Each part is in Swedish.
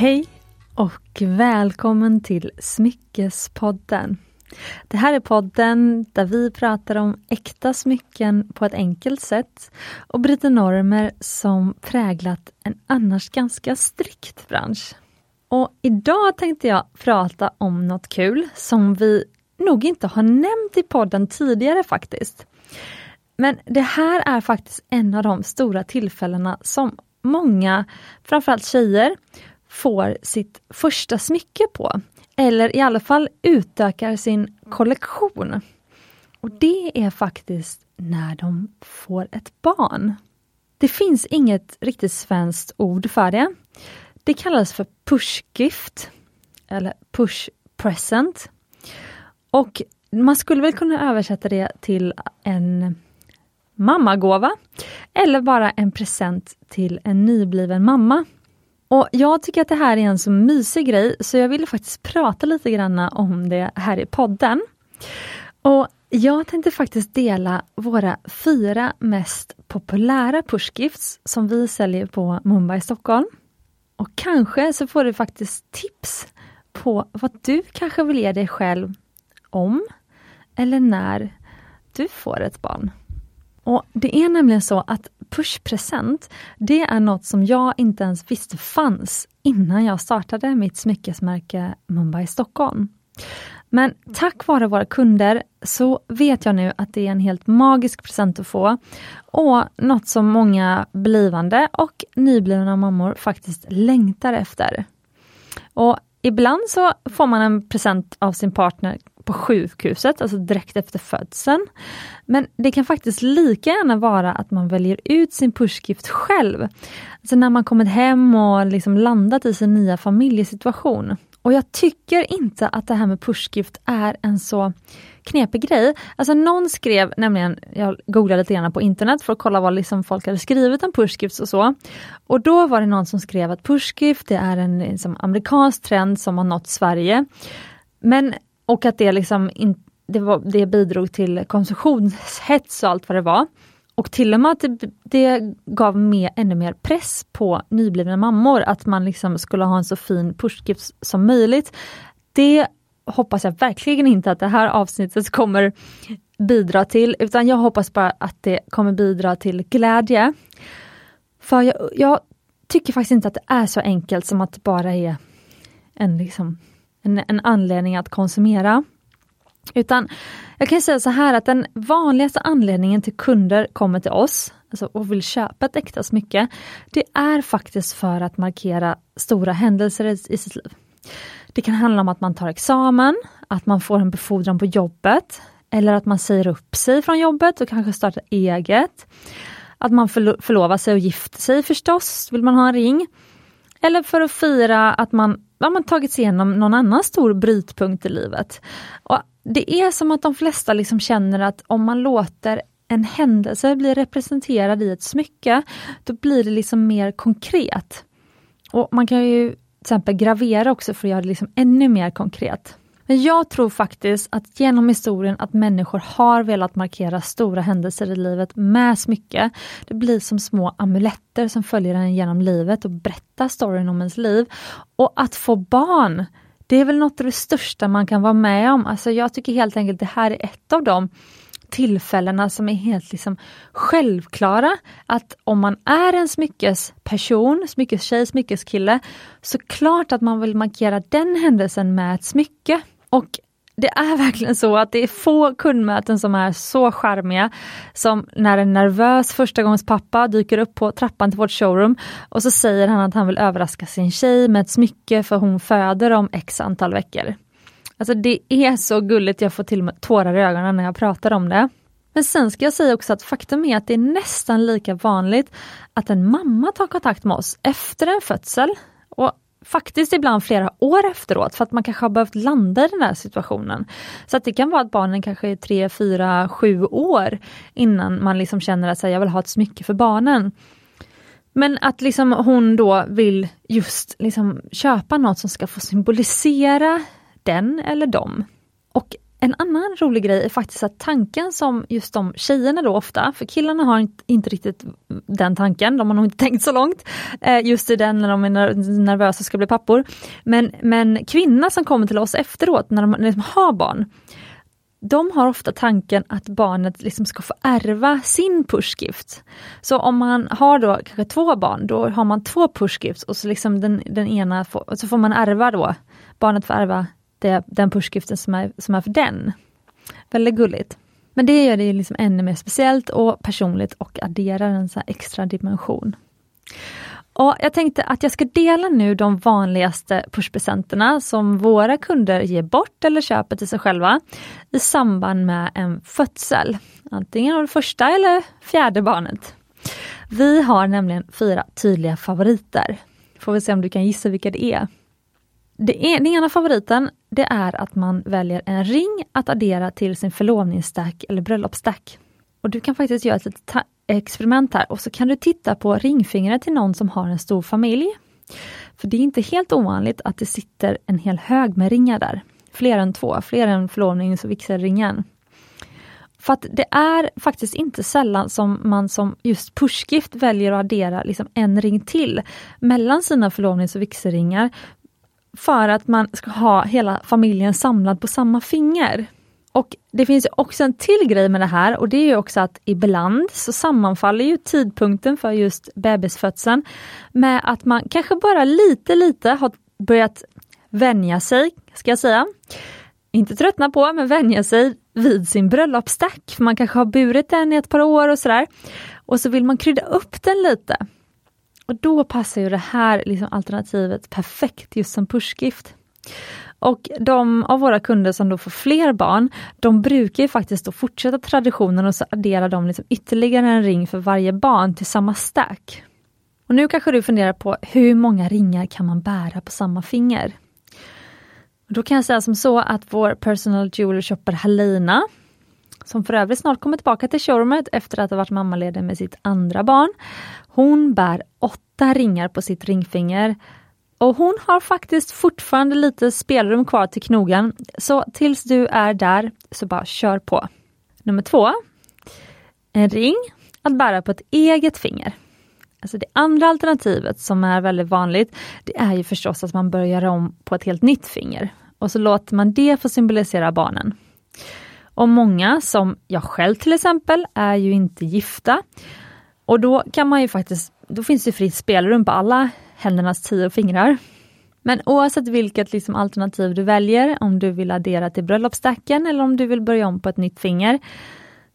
Hej och välkommen till Smyckespodden. Det här är podden där vi pratar om äkta smycken på ett enkelt sätt och bryter normer som präglat en annars ganska strikt bransch. Och idag tänkte jag prata om något kul som vi nog inte har nämnt i podden tidigare faktiskt. Men det här är faktiskt en av de stora tillfällena som många, framförallt tjejer, får sitt första smycke på. Eller i alla fall utökar sin kollektion. Och det är faktiskt när de får ett barn. Det finns inget riktigt svenskt ord för det. Det kallas för pushgift eller push present. Och man skulle väl kunna översätta det till en mammagåva eller bara en present till en nybliven mamma. Och Jag tycker att det här är en så mysig grej så jag ville faktiskt prata lite grann om det här i podden. Och Jag tänkte faktiskt dela våra fyra mest populära pushgifts som vi säljer på Mumbai Stockholm. Och kanske så får du faktiskt tips på vad du kanske vill ge dig själv om eller när du får ett barn. Och Det är nämligen så att pushpresent, det är något som jag inte ens visste fanns innan jag startade mitt smyckesmärke Mumbai Stockholm. Men tack vare våra kunder så vet jag nu att det är en helt magisk present att få och något som många blivande och nyblivna mammor faktiskt längtar efter. Och Ibland så får man en present av sin partner på sjukhuset, alltså direkt efter födseln. Men det kan faktiskt lika gärna vara att man väljer ut sin pushgift själv. Alltså när man kommit hem och liksom landat i sin nya familjesituation. Och jag tycker inte att det här med pushgift är en så knepig grej. Alltså någon skrev nämligen, jag googlade lite grann på internet för att kolla vad liksom folk hade skrivit om pushgifts och så. Och då var det någon som skrev att pushgift det är en liksom, amerikansk trend som har nått Sverige. Men, och att det liksom in, det, var, det bidrog till konsumtionshets och allt vad det var. Och till och med att det, det gav med, ännu mer press på nyblivna mammor att man liksom skulle ha en så fin pushgift som möjligt. Det hoppas jag verkligen inte att det här avsnittet kommer bidra till, utan jag hoppas bara att det kommer bidra till glädje. För jag, jag tycker faktiskt inte att det är så enkelt som att det bara är en, liksom, en, en anledning att konsumera. Utan jag kan säga så här att den vanligaste anledningen till kunder kommer till oss alltså, och vill köpa ett äkta smycke, det är faktiskt för att markera stora händelser i, i sitt liv. Det kan handla om att man tar examen, att man får en befordran på jobbet, eller att man säger upp sig från jobbet och kanske startar eget. Att man förlovar sig och gifter sig förstås, vill man ha en ring. Eller för att fira att man, har man tagit sig igenom någon annan stor brytpunkt i livet. Och Det är som att de flesta liksom känner att om man låter en händelse bli representerad i ett smycke, då blir det liksom mer konkret. Och Man kan ju till exempel gravera också för att göra det liksom ännu mer konkret. Men jag tror faktiskt att genom historien att människor har velat markera stora händelser i livet med smycke. Det blir som små amuletter som följer en genom livet och berättar storyn om ens liv. Och att få barn, det är väl något av det största man kan vara med om. Alltså jag tycker helt enkelt det här är ett av dem tillfällena som är helt liksom självklara. Att om man är en smyckesperson, smyckestjej, smyckeskille, så klart att man vill markera den händelsen med ett smycke. Och det är verkligen så att det är få kundmöten som är så charmiga som när en nervös förstagångspappa dyker upp på trappan till vårt showroom och så säger han att han vill överraska sin tjej med ett smycke för hon föder om x antal veckor. Alltså det är så gulligt, jag får till och med tårar i ögonen när jag pratar om det. Men sen ska jag säga också att faktum är att det är nästan lika vanligt att en mamma tar kontakt med oss efter en födsel och faktiskt ibland flera år efteråt för att man kanske har behövt landa i den här situationen. Så att det kan vara att barnen kanske är tre, fyra, sju år innan man liksom känner att jag vill ha ett smycke för barnen. Men att liksom hon då vill just liksom köpa något som ska få symbolisera den eller dem. Och en annan rolig grej är faktiskt att tanken som just de tjejerna då ofta, för killarna har inte, inte riktigt den tanken, de har nog inte tänkt så långt, eh, just i den när de är nervösa och ska bli pappor. Men, men kvinnor som kommer till oss efteråt när de liksom har barn, de har ofta tanken att barnet liksom ska få ärva sin pushgift. Så om man har då kanske två barn, då har man två pushgifts och så liksom den, den ena får, så får man ärva då, barnet får ärva det, den pushgiften som är, som är för den. Väldigt gulligt. Men det gör det liksom ännu mer speciellt och personligt och adderar en så extra dimension. Och Jag tänkte att jag ska dela nu de vanligaste pushpresenterna som våra kunder ger bort eller köper till sig själva i samband med en födsel. Antingen av det första eller fjärde barnet. Vi har nämligen fyra tydliga favoriter. Får vi se om du kan gissa vilka det är. Det är, den ena favoriten det är att man väljer en ring att addera till sin förlovningsstack eller bröllopsstack. Och du kan faktiskt göra ett litet experiment här och så kan du titta på ringfingret till någon som har en stor familj. För det är inte helt ovanligt att det sitter en hel hög med ringar där. Fler än två, fler än förlovnings och vigselringen. För att det är faktiskt inte sällan som man som just pushgift väljer att addera liksom en ring till mellan sina förlovnings och vigselringar för att man ska ha hela familjen samlad på samma finger. Och Det finns också en till grej med det här och det är också att ibland så sammanfaller ju tidpunkten för just bebisfödseln med att man kanske bara lite lite har börjat vänja sig, ska jag säga. Inte tröttna på, men vänja sig vid sin bröllopsstack. Man kanske har burit den i ett par år och sådär. Och så vill man krydda upp den lite. Och då passar ju det här liksom alternativet perfekt just som pushgift. Och de av våra kunder som då får fler barn, de brukar ju faktiskt då fortsätta traditionen och så adderar de liksom ytterligare en ring för varje barn till samma stack. Och nu kanske du funderar på hur många ringar kan man bära på samma finger? Då kan jag säga som så att vår personal jewelry shopper Halina, som för övrigt snart kommer tillbaka till showroomet efter att ha varit mammaledig med sitt andra barn. Hon bär åtta ringar på sitt ringfinger och hon har faktiskt fortfarande lite spelrum kvar till knogen. Så tills du är där, så bara kör på. Nummer två. En ring att bära på ett eget finger. Alltså det andra alternativet som är väldigt vanligt, det är ju förstås att man börjar om på ett helt nytt finger. Och så låter man det få symbolisera barnen. Och många, som jag själv till exempel, är ju inte gifta. Och då kan man ju faktiskt, då finns det fritt spelrum på alla händernas tio fingrar. Men oavsett vilket liksom alternativ du väljer, om du vill addera till bröllopsstacken eller om du vill börja om på ett nytt finger,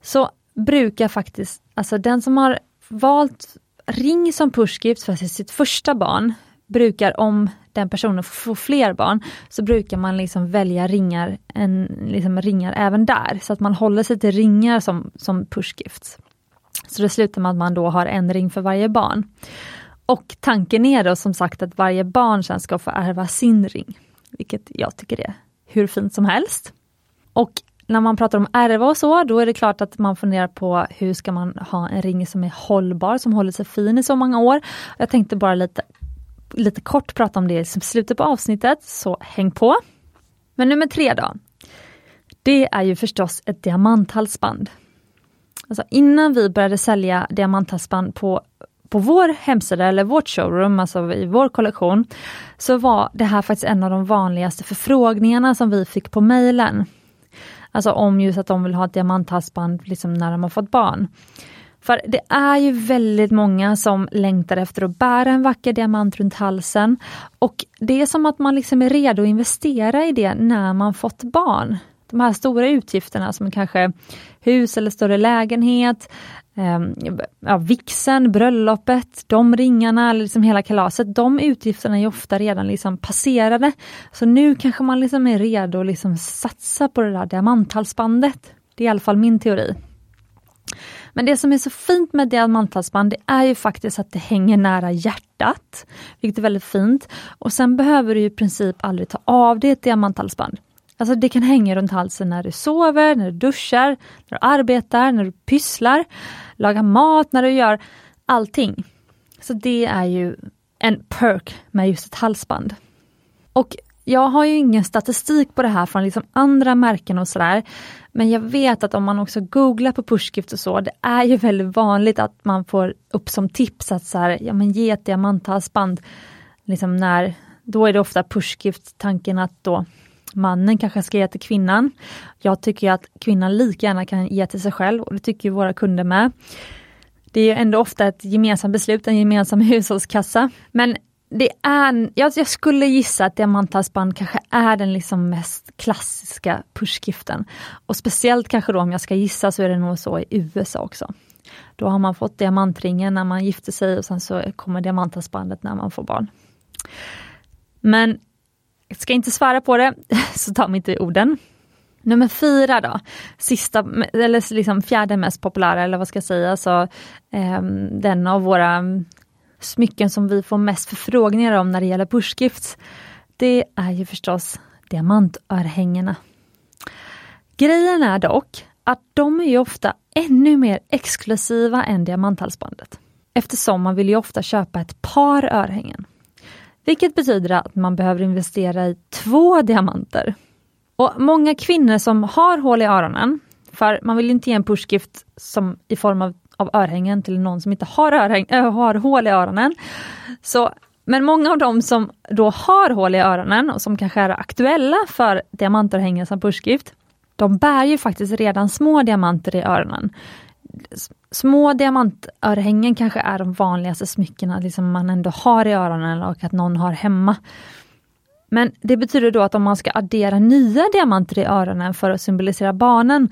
så brukar faktiskt, alltså den som har valt ring som pushgift för sitt första barn, brukar om den personen får fler barn, så brukar man liksom välja ringar, en, liksom ringar även där, så att man håller sig till ringar som, som pushgifts. Så det slutar med att man då har en ring för varje barn. Och tanken är då som sagt att varje barn sen ska få ärva sin ring, vilket jag tycker är hur fint som helst. Och när man pratar om ärva och så, då är det klart att man funderar på hur ska man ha en ring som är hållbar, som håller sig fin i så många år. Jag tänkte bara lite, lite kort prata om det i slutet på avsnittet, så häng på. Men nummer tre då. Det är ju förstås ett diamanthalsband. Alltså innan vi började sälja diamanthalsband på på vår hemsida eller vårt showroom, alltså i vår kollektion, så var det här faktiskt en av de vanligaste förfrågningarna som vi fick på mejlen. Alltså om just att de vill ha ett diamanthalsband liksom när de har fått barn. För det är ju väldigt många som längtar efter att bära en vacker diamant runt halsen. Och det är som att man liksom är redo att investera i det när man fått barn. De här stora utgifterna som kanske hus eller större lägenhet, eh, ja, vixen, bröllopet, de ringarna, liksom hela kalaset, de utgifterna är ofta redan liksom passerade. Så nu kanske man liksom är redo att liksom satsa på det där diamanthalsbandet. Det är i alla fall min teori. Men det som är så fint med diamanthalsband, det är ju faktiskt att det hänger nära hjärtat, vilket är väldigt fint. Och sen behöver du i princip aldrig ta av dig ett diamanthalsband. Alltså det kan hänga runt halsen när du sover, när du duschar, när du arbetar, när du pysslar, lagar mat, när du gör allting. Så det är ju en perk med just ett halsband. Och jag har ju ingen statistik på det här från liksom andra märken och sådär. Men jag vet att om man också googlar på pushgift och så, det är ju väldigt vanligt att man får upp som tips att så här, ja men ge ett diamanthalsband. Liksom när, då är det ofta pushgift, tanken att då mannen kanske ska ge till kvinnan. Jag tycker att kvinnan lika gärna kan ge till sig själv och det tycker våra kunder med. Det är ändå ofta ett gemensamt beslut, en gemensam hushållskassa. Men det är, jag, jag skulle gissa att diamanthalsband kanske är den liksom mest klassiska pushgiften. Och speciellt kanske då om jag ska gissa så är det nog så i USA också. Då har man fått diamantringen när man gifter sig och sen så kommer diamanthalsbandet när man får barn. Men jag ska inte svära på det, så ta mig inte i orden. Nummer fyra då, sista, eller liksom fjärde mest populära, eller vad ska jag säga, så eh, den av våra smycken som vi får mest förfrågningar om när det gäller pushgifts, det är ju förstås diamantörhängena. Grejen är dock att de är ju ofta ännu mer exklusiva än diamanthalsbandet. Eftersom man vill ju ofta köpa ett par örhängen. Vilket betyder att man behöver investera i två diamanter. Och Många kvinnor som har hål i öronen, för man vill inte ge en pushgift som i form av, av örhängen till någon som inte har, örhäng, äh, har hål i öronen. Så, men många av dem som då har hål i öronen och som kanske är aktuella för diamantörhängen som pushgift, de bär ju faktiskt redan små diamanter i öronen små diamantörhängen kanske är de vanligaste smyckena liksom man ändå har i öronen och att någon har hemma. Men det betyder då att om man ska addera nya diamanter i öronen för att symbolisera barnen,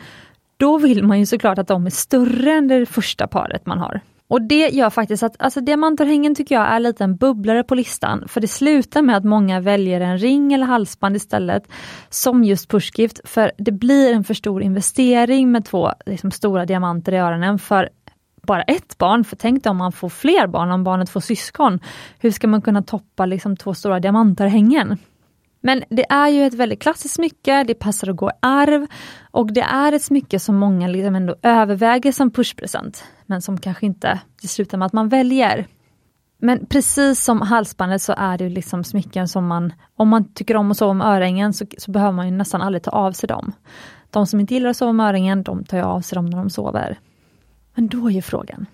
då vill man ju såklart att de är större än det första paret man har. Och det gör faktiskt att alltså diamantörhängen tycker jag är lite en bubblare på listan, för det slutar med att många väljer en ring eller halsband istället som just pushgift, för det blir en för stor investering med två liksom, stora diamanter i öronen för bara ett barn, för tänk dig om man får fler barn, om barnet får syskon. Hur ska man kunna toppa liksom två stora diamantörhängen? Men det är ju ett väldigt klassiskt smycke, det passar att gå i arv och det är ett smycke som många liksom ändå överväger som pushpresent, men som kanske inte det slutar med att man väljer. Men precis som halsbandet så är det liksom smycken som man, om man tycker om att sova med örhängen så, så behöver man ju nästan aldrig ta av sig dem. De som inte gillar att sova med örhängen, de tar ju av sig dem när de sover. Men då är ju frågan,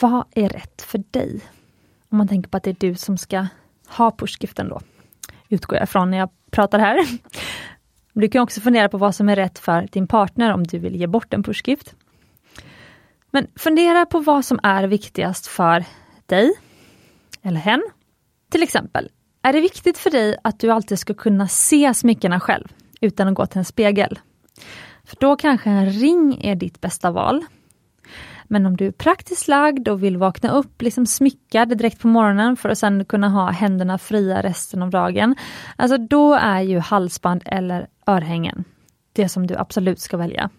vad är rätt för dig? Om man tänker på att det är du som ska ha pushgiften då utgår jag ifrån när jag pratar här. Du kan också fundera på vad som är rätt för din partner om du vill ge bort en pushgift. Men fundera på vad som är viktigast för dig eller hen. Till exempel, är det viktigt för dig att du alltid ska kunna se smyckena själv utan att gå till en spegel? För då kanske en ring är ditt bästa val. Men om du är praktiskt lagd och vill vakna upp liksom smyckad direkt på morgonen för att sen kunna ha händerna fria resten av dagen. Alltså då är ju halsband eller örhängen det som du absolut ska välja.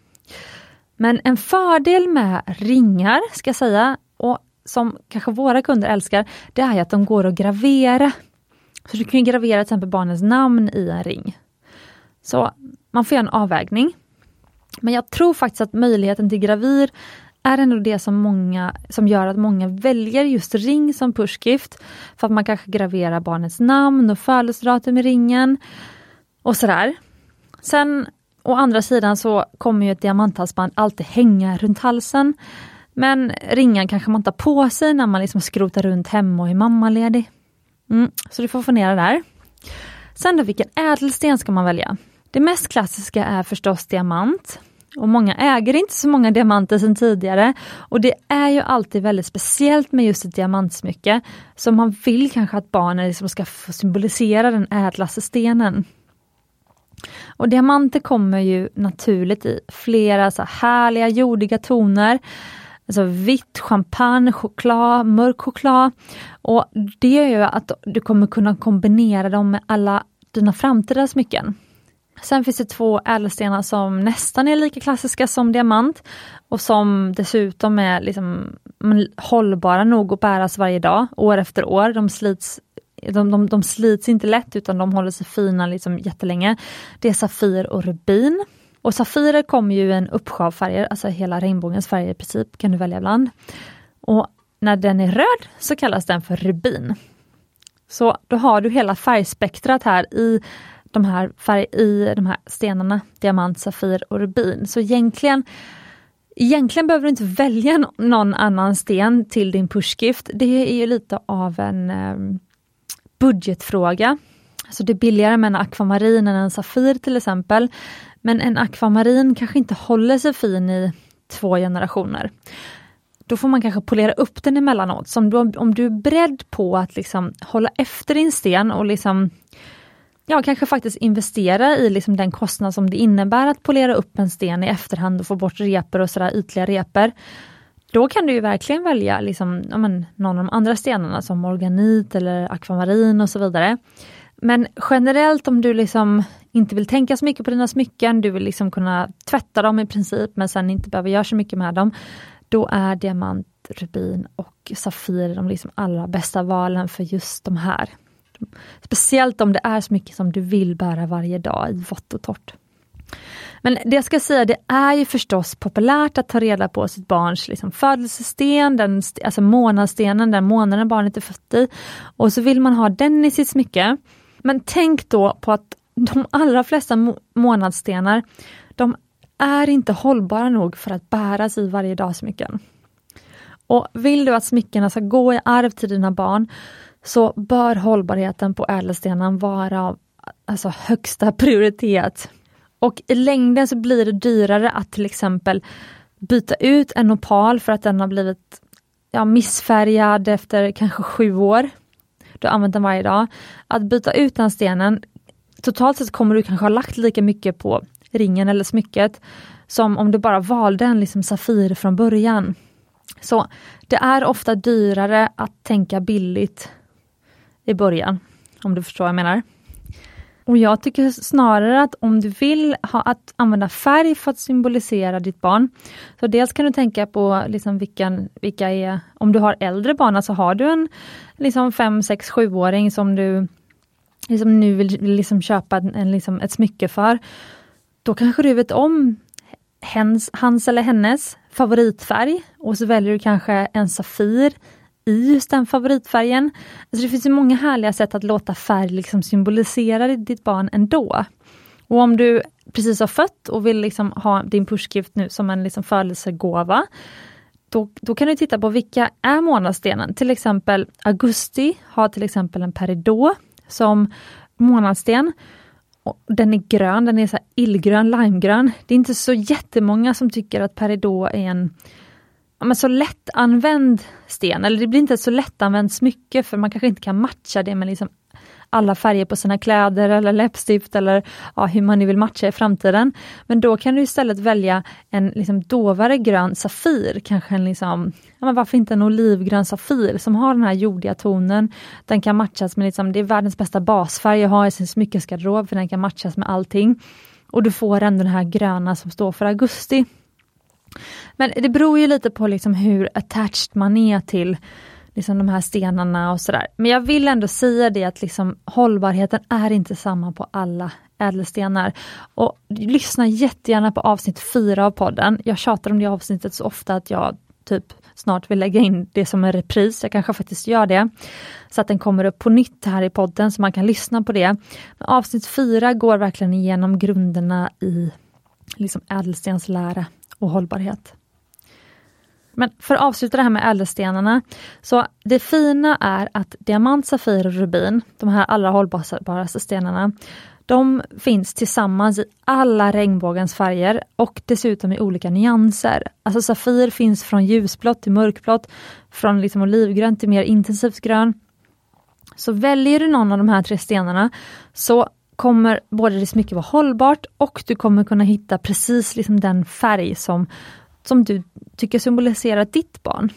Men en fördel med ringar, ska jag säga, och som kanske våra kunder älskar, det är att de går att gravera. Så du kan gravera till exempel barnens namn i en ring. Så man får göra en avvägning. Men jag tror faktiskt att möjligheten till gravyr är ändå det som, många, som gör att många väljer just ring som pushgift. För att man kanske graverar barnets namn och födelsedatum i ringen. Och sådär. Sen å andra sidan så kommer ju ett diamanthalsband alltid hänga runt halsen. Men ringen kanske man tar på sig när man liksom skrotar runt hemma och är mammaledig. Mm, så du får fundera där. Sen då, vilken ädelsten ska man välja? Det mest klassiska är förstås diamant. Och många äger inte så många diamanter sedan tidigare. Och det är ju alltid väldigt speciellt med just ett diamantsmycke. Så man vill kanske att barnen liksom ska få symbolisera den ädlaste stenen. Och diamanter kommer ju naturligt i flera så härliga jordiga toner. Alltså vitt, champagne, choklad, mörk choklad. Och det gör ju att du kommer kunna kombinera dem med alla dina framtida smycken. Sen finns det två ädelstenar som nästan är lika klassiska som diamant och som dessutom är liksom hållbara nog att bäras varje dag, år efter år. De slits, de, de, de slits inte lätt utan de håller sig fina liksom jättelänge. Det är Safir och Rubin. Och Safirer kommer ju i en uppsjö av färger, alltså hela regnbågens färger i princip kan du välja ibland. Och när den är röd så kallas den för rubin. Så då har du hela färgspektrat här i de här, färg, i de här stenarna, diamant, safir och rubin. Så egentligen Egentligen behöver du inte välja någon annan sten till din pushgift. Det är ju lite av en eh, budgetfråga. Så det är billigare med en akvamarin än en Safir till exempel. Men en akvamarin kanske inte håller sig fin i två generationer. Då får man kanske polera upp den emellanåt. Så om du, om du är beredd på att liksom hålla efter din sten och liksom ja, kanske faktiskt investera i liksom den kostnad som det innebär att polera upp en sten i efterhand och få bort repor och sådär ytliga repor. Då kan du ju verkligen välja liksom, ja, men, någon av de andra stenarna som organit eller akvamarin och så vidare. Men generellt om du liksom inte vill tänka så mycket på dina smycken, du vill liksom kunna tvätta dem i princip men sen inte behöver göra så mycket med dem. Då är diamant, rubin och safir de liksom allra bästa valen för just de här. Speciellt om det är så mycket som du vill bära varje dag i vått och torrt. Men det jag ska säga, det är ju förstås populärt att ta reda på sitt barns liksom, födelsesten, den, alltså månadsstenen, den månaden barnet är fött i. Och så vill man ha den i sitt smycke. Men tänk då på att de allra flesta må månadsstenar, de är inte hållbara nog för att bäras i varje dag smycken. Och vill du att smyckena ska gå i arv till dina barn, så bör hållbarheten på ädelstenen vara av alltså, högsta prioritet. Och i längden så blir det dyrare att till exempel byta ut en opal för att den har blivit ja, missfärgad efter kanske sju år. Du har använt den varje dag. Att byta ut den stenen, totalt sett kommer du kanske ha lagt lika mycket på ringen eller smycket som om du bara valde en liksom Safir från början. Så det är ofta dyrare att tänka billigt i början, om du förstår vad jag menar. Och jag tycker snarare att om du vill ha, att använda färg för att symbolisera ditt barn, så dels kan du tänka på liksom vilken, vilka är, om du har äldre barn, alltså har du en liksom 5, 6, 7-åring som du liksom nu vill, vill liksom köpa en, liksom ett smycke för, då kanske du vet om hens, hans eller hennes favoritfärg och så väljer du kanske en Safir i just den favoritfärgen. Alltså det finns ju många härliga sätt att låta färg liksom symbolisera ditt barn ändå. Och om du precis har fött och vill liksom ha din pushgift nu som en liksom födelsegåva, då, då kan du titta på vilka är månadsstenen. Till exempel augusti har till exempel en peridot som månadssten. Den är grön, den är så illgrön, limegrön. Det är inte så jättemånga som tycker att peridot är en men så lättanvänd sten, eller det blir inte så lättanvänt smycke för man kanske inte kan matcha det med liksom alla färger på sina kläder eller läppstift eller ja, hur man nu vill matcha i framtiden. Men då kan du istället välja en liksom dovare grön Safir, kanske en liksom, ja, men varför inte en olivgrön Safir som har den här jordiga tonen. Den kan matchas med, liksom, det är världens bästa basfärg att ha i sin smyckesgarderob för den kan matchas med allting. Och du får ändå den här gröna som står för augusti. Men det beror ju lite på liksom hur attached man är till liksom de här stenarna och sådär. Men jag vill ändå säga det att liksom hållbarheten är inte samma på alla ädelstenar. Och lyssna jättegärna på avsnitt fyra av podden. Jag tjatar om det avsnittet så ofta att jag typ snart vill lägga in det som en repris. Jag kanske faktiskt gör det. Så att den kommer upp på nytt här i podden så man kan lyssna på det. Men avsnitt fyra går verkligen igenom grunderna i liksom ädelstenslära och hållbarhet. Men för att avsluta det här med ädelstenarna, så det fina är att diamant, safir och rubin, de här allra hållbaraste stenarna, de finns tillsammans i alla regnbågens färger och dessutom i olika nyanser. Alltså Safir finns från ljusblått till mörkblått, från liksom olivgrönt till mer intensivt grön. Så väljer du någon av de här tre stenarna så kommer både det smycke vara hållbart och du kommer kunna hitta precis liksom den färg som, som du tycker symboliserar ditt barn.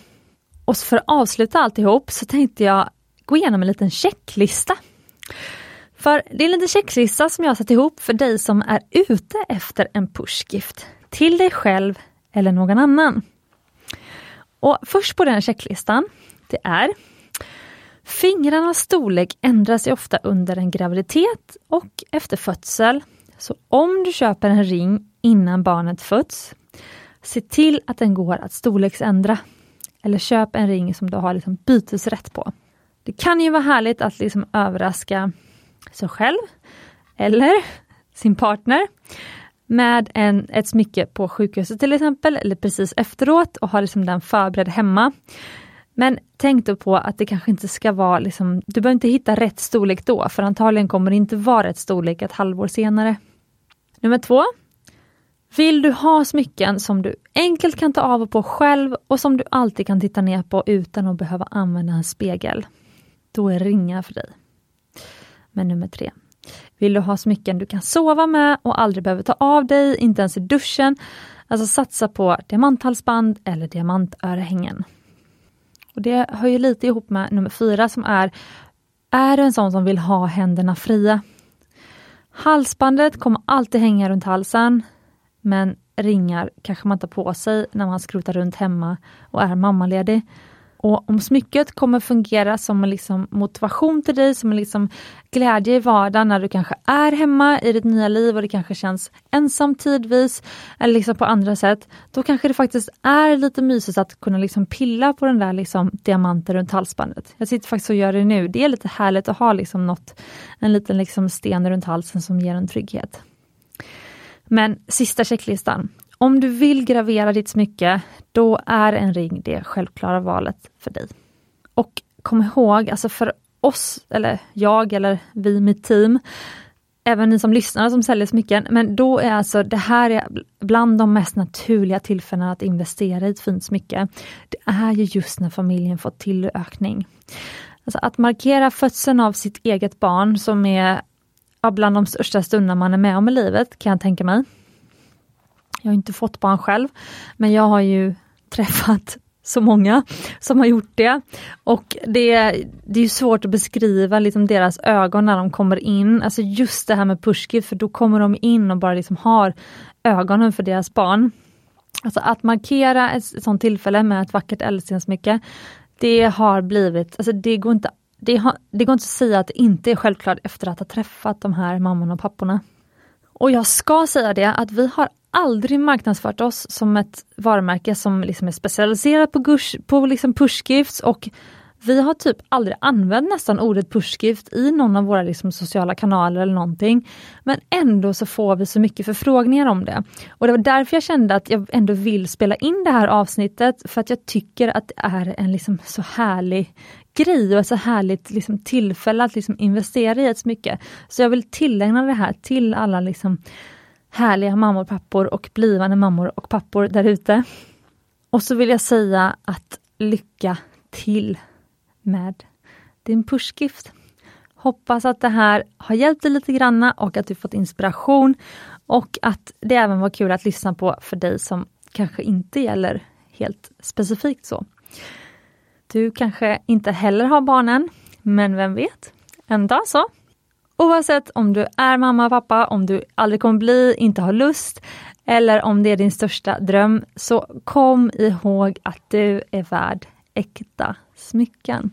Och för att avsluta alltihop så tänkte jag gå igenom en liten checklista. För det är en liten checklista som jag har satt ihop för dig som är ute efter en pushgift till dig själv eller någon annan. Och Först på den checklistan, det är Fingrarnas storlek ändrar sig ofta under en graviditet och efter födsel. Så om du köper en ring innan barnet föds, se till att den går att storleksändra. Eller köp en ring som du har liksom bytesrätt på. Det kan ju vara härligt att liksom överraska sig själv eller sin partner med en, ett smycke på sjukhuset till exempel, eller precis efteråt och ha liksom den förberedd hemma. Men tänk då på att det kanske inte ska vara, liksom, du behöver inte hitta rätt storlek då, för antagligen kommer det inte vara rätt storlek ett halvår senare. Nummer två. Vill du ha smycken som du enkelt kan ta av och på själv och som du alltid kan titta ner på utan att behöva använda en spegel, då är ringar för dig. Men nummer tre. Vill du ha smycken du kan sova med och aldrig behöver ta av dig, inte ens i duschen, alltså satsa på diamanthalsband eller diamantörhängen. Och Det hör ju lite ihop med nummer fyra som är, är du en sån som vill ha händerna fria? Halsbandet kommer alltid hänga runt halsen, men ringar kanske man tar på sig när man skrotar runt hemma och är mammaledig. Och om smycket kommer fungera som en liksom motivation till dig, som en liksom glädje i vardagen när du kanske är hemma i ditt nya liv och det kanske känns ensamt tidvis, eller liksom på andra sätt, då kanske det faktiskt är lite mysigt att kunna liksom pilla på den där liksom diamanten runt halsbandet. Jag sitter faktiskt och gör det nu. Det är lite härligt att ha liksom något, en liten liksom sten runt halsen som ger en trygghet. Men sista checklistan. Om du vill gravera ditt smycke, då är en ring det självklara valet för dig. Och kom ihåg, alltså för oss, eller jag eller vi, mitt team, även ni som lyssnar som säljer smycken, men då är alltså det här är bland de mest naturliga tillfällena att investera i ett fint smycke. Det är ju just när familjen fått tillökning. Alltså att markera födseln av sitt eget barn som är bland de största stunderna man är med om i livet, kan jag tänka mig. Jag har inte fått barn själv, men jag har ju träffat så många som har gjort det. Och det, det är svårt att beskriva liksom deras ögon när de kommer in. Alltså just det här med pushgift, för då kommer de in och bara liksom har ögonen för deras barn. Alltså att markera ett sånt tillfälle med ett vackert ädelstensmycke, det har blivit, alltså det går inte det, har, det går inte att säga att det inte är självklart efter att ha träffat de här mammorna och papporna. Och jag ska säga det att vi har aldrig marknadsfört oss som ett varumärke som liksom är specialiserat på, gush, på liksom pushgifts och vi har typ aldrig använt nästan ordet pushgift i någon av våra liksom sociala kanaler eller någonting. Men ändå så får vi så mycket förfrågningar om det. Och det var därför jag kände att jag ändå vill spela in det här avsnittet för att jag tycker att det är en liksom så härlig grej och ett så härligt liksom tillfälle att liksom investera i ett smycke. Så jag vill tillägna det här till alla liksom härliga mammor, och pappor och blivande mammor och pappor där ute. Och så vill jag säga att lycka till med din pushgift. Hoppas att det här har hjälpt dig lite granna och att du fått inspiration och att det även var kul att lyssna på för dig som kanske inte gäller helt specifikt så. Du kanske inte heller har barnen, men vem vet? En dag så. Oavsett om du är mamma pappa, om du aldrig kommer bli, inte har lust eller om det är din största dröm, så kom ihåg att du är värd äkta smycken.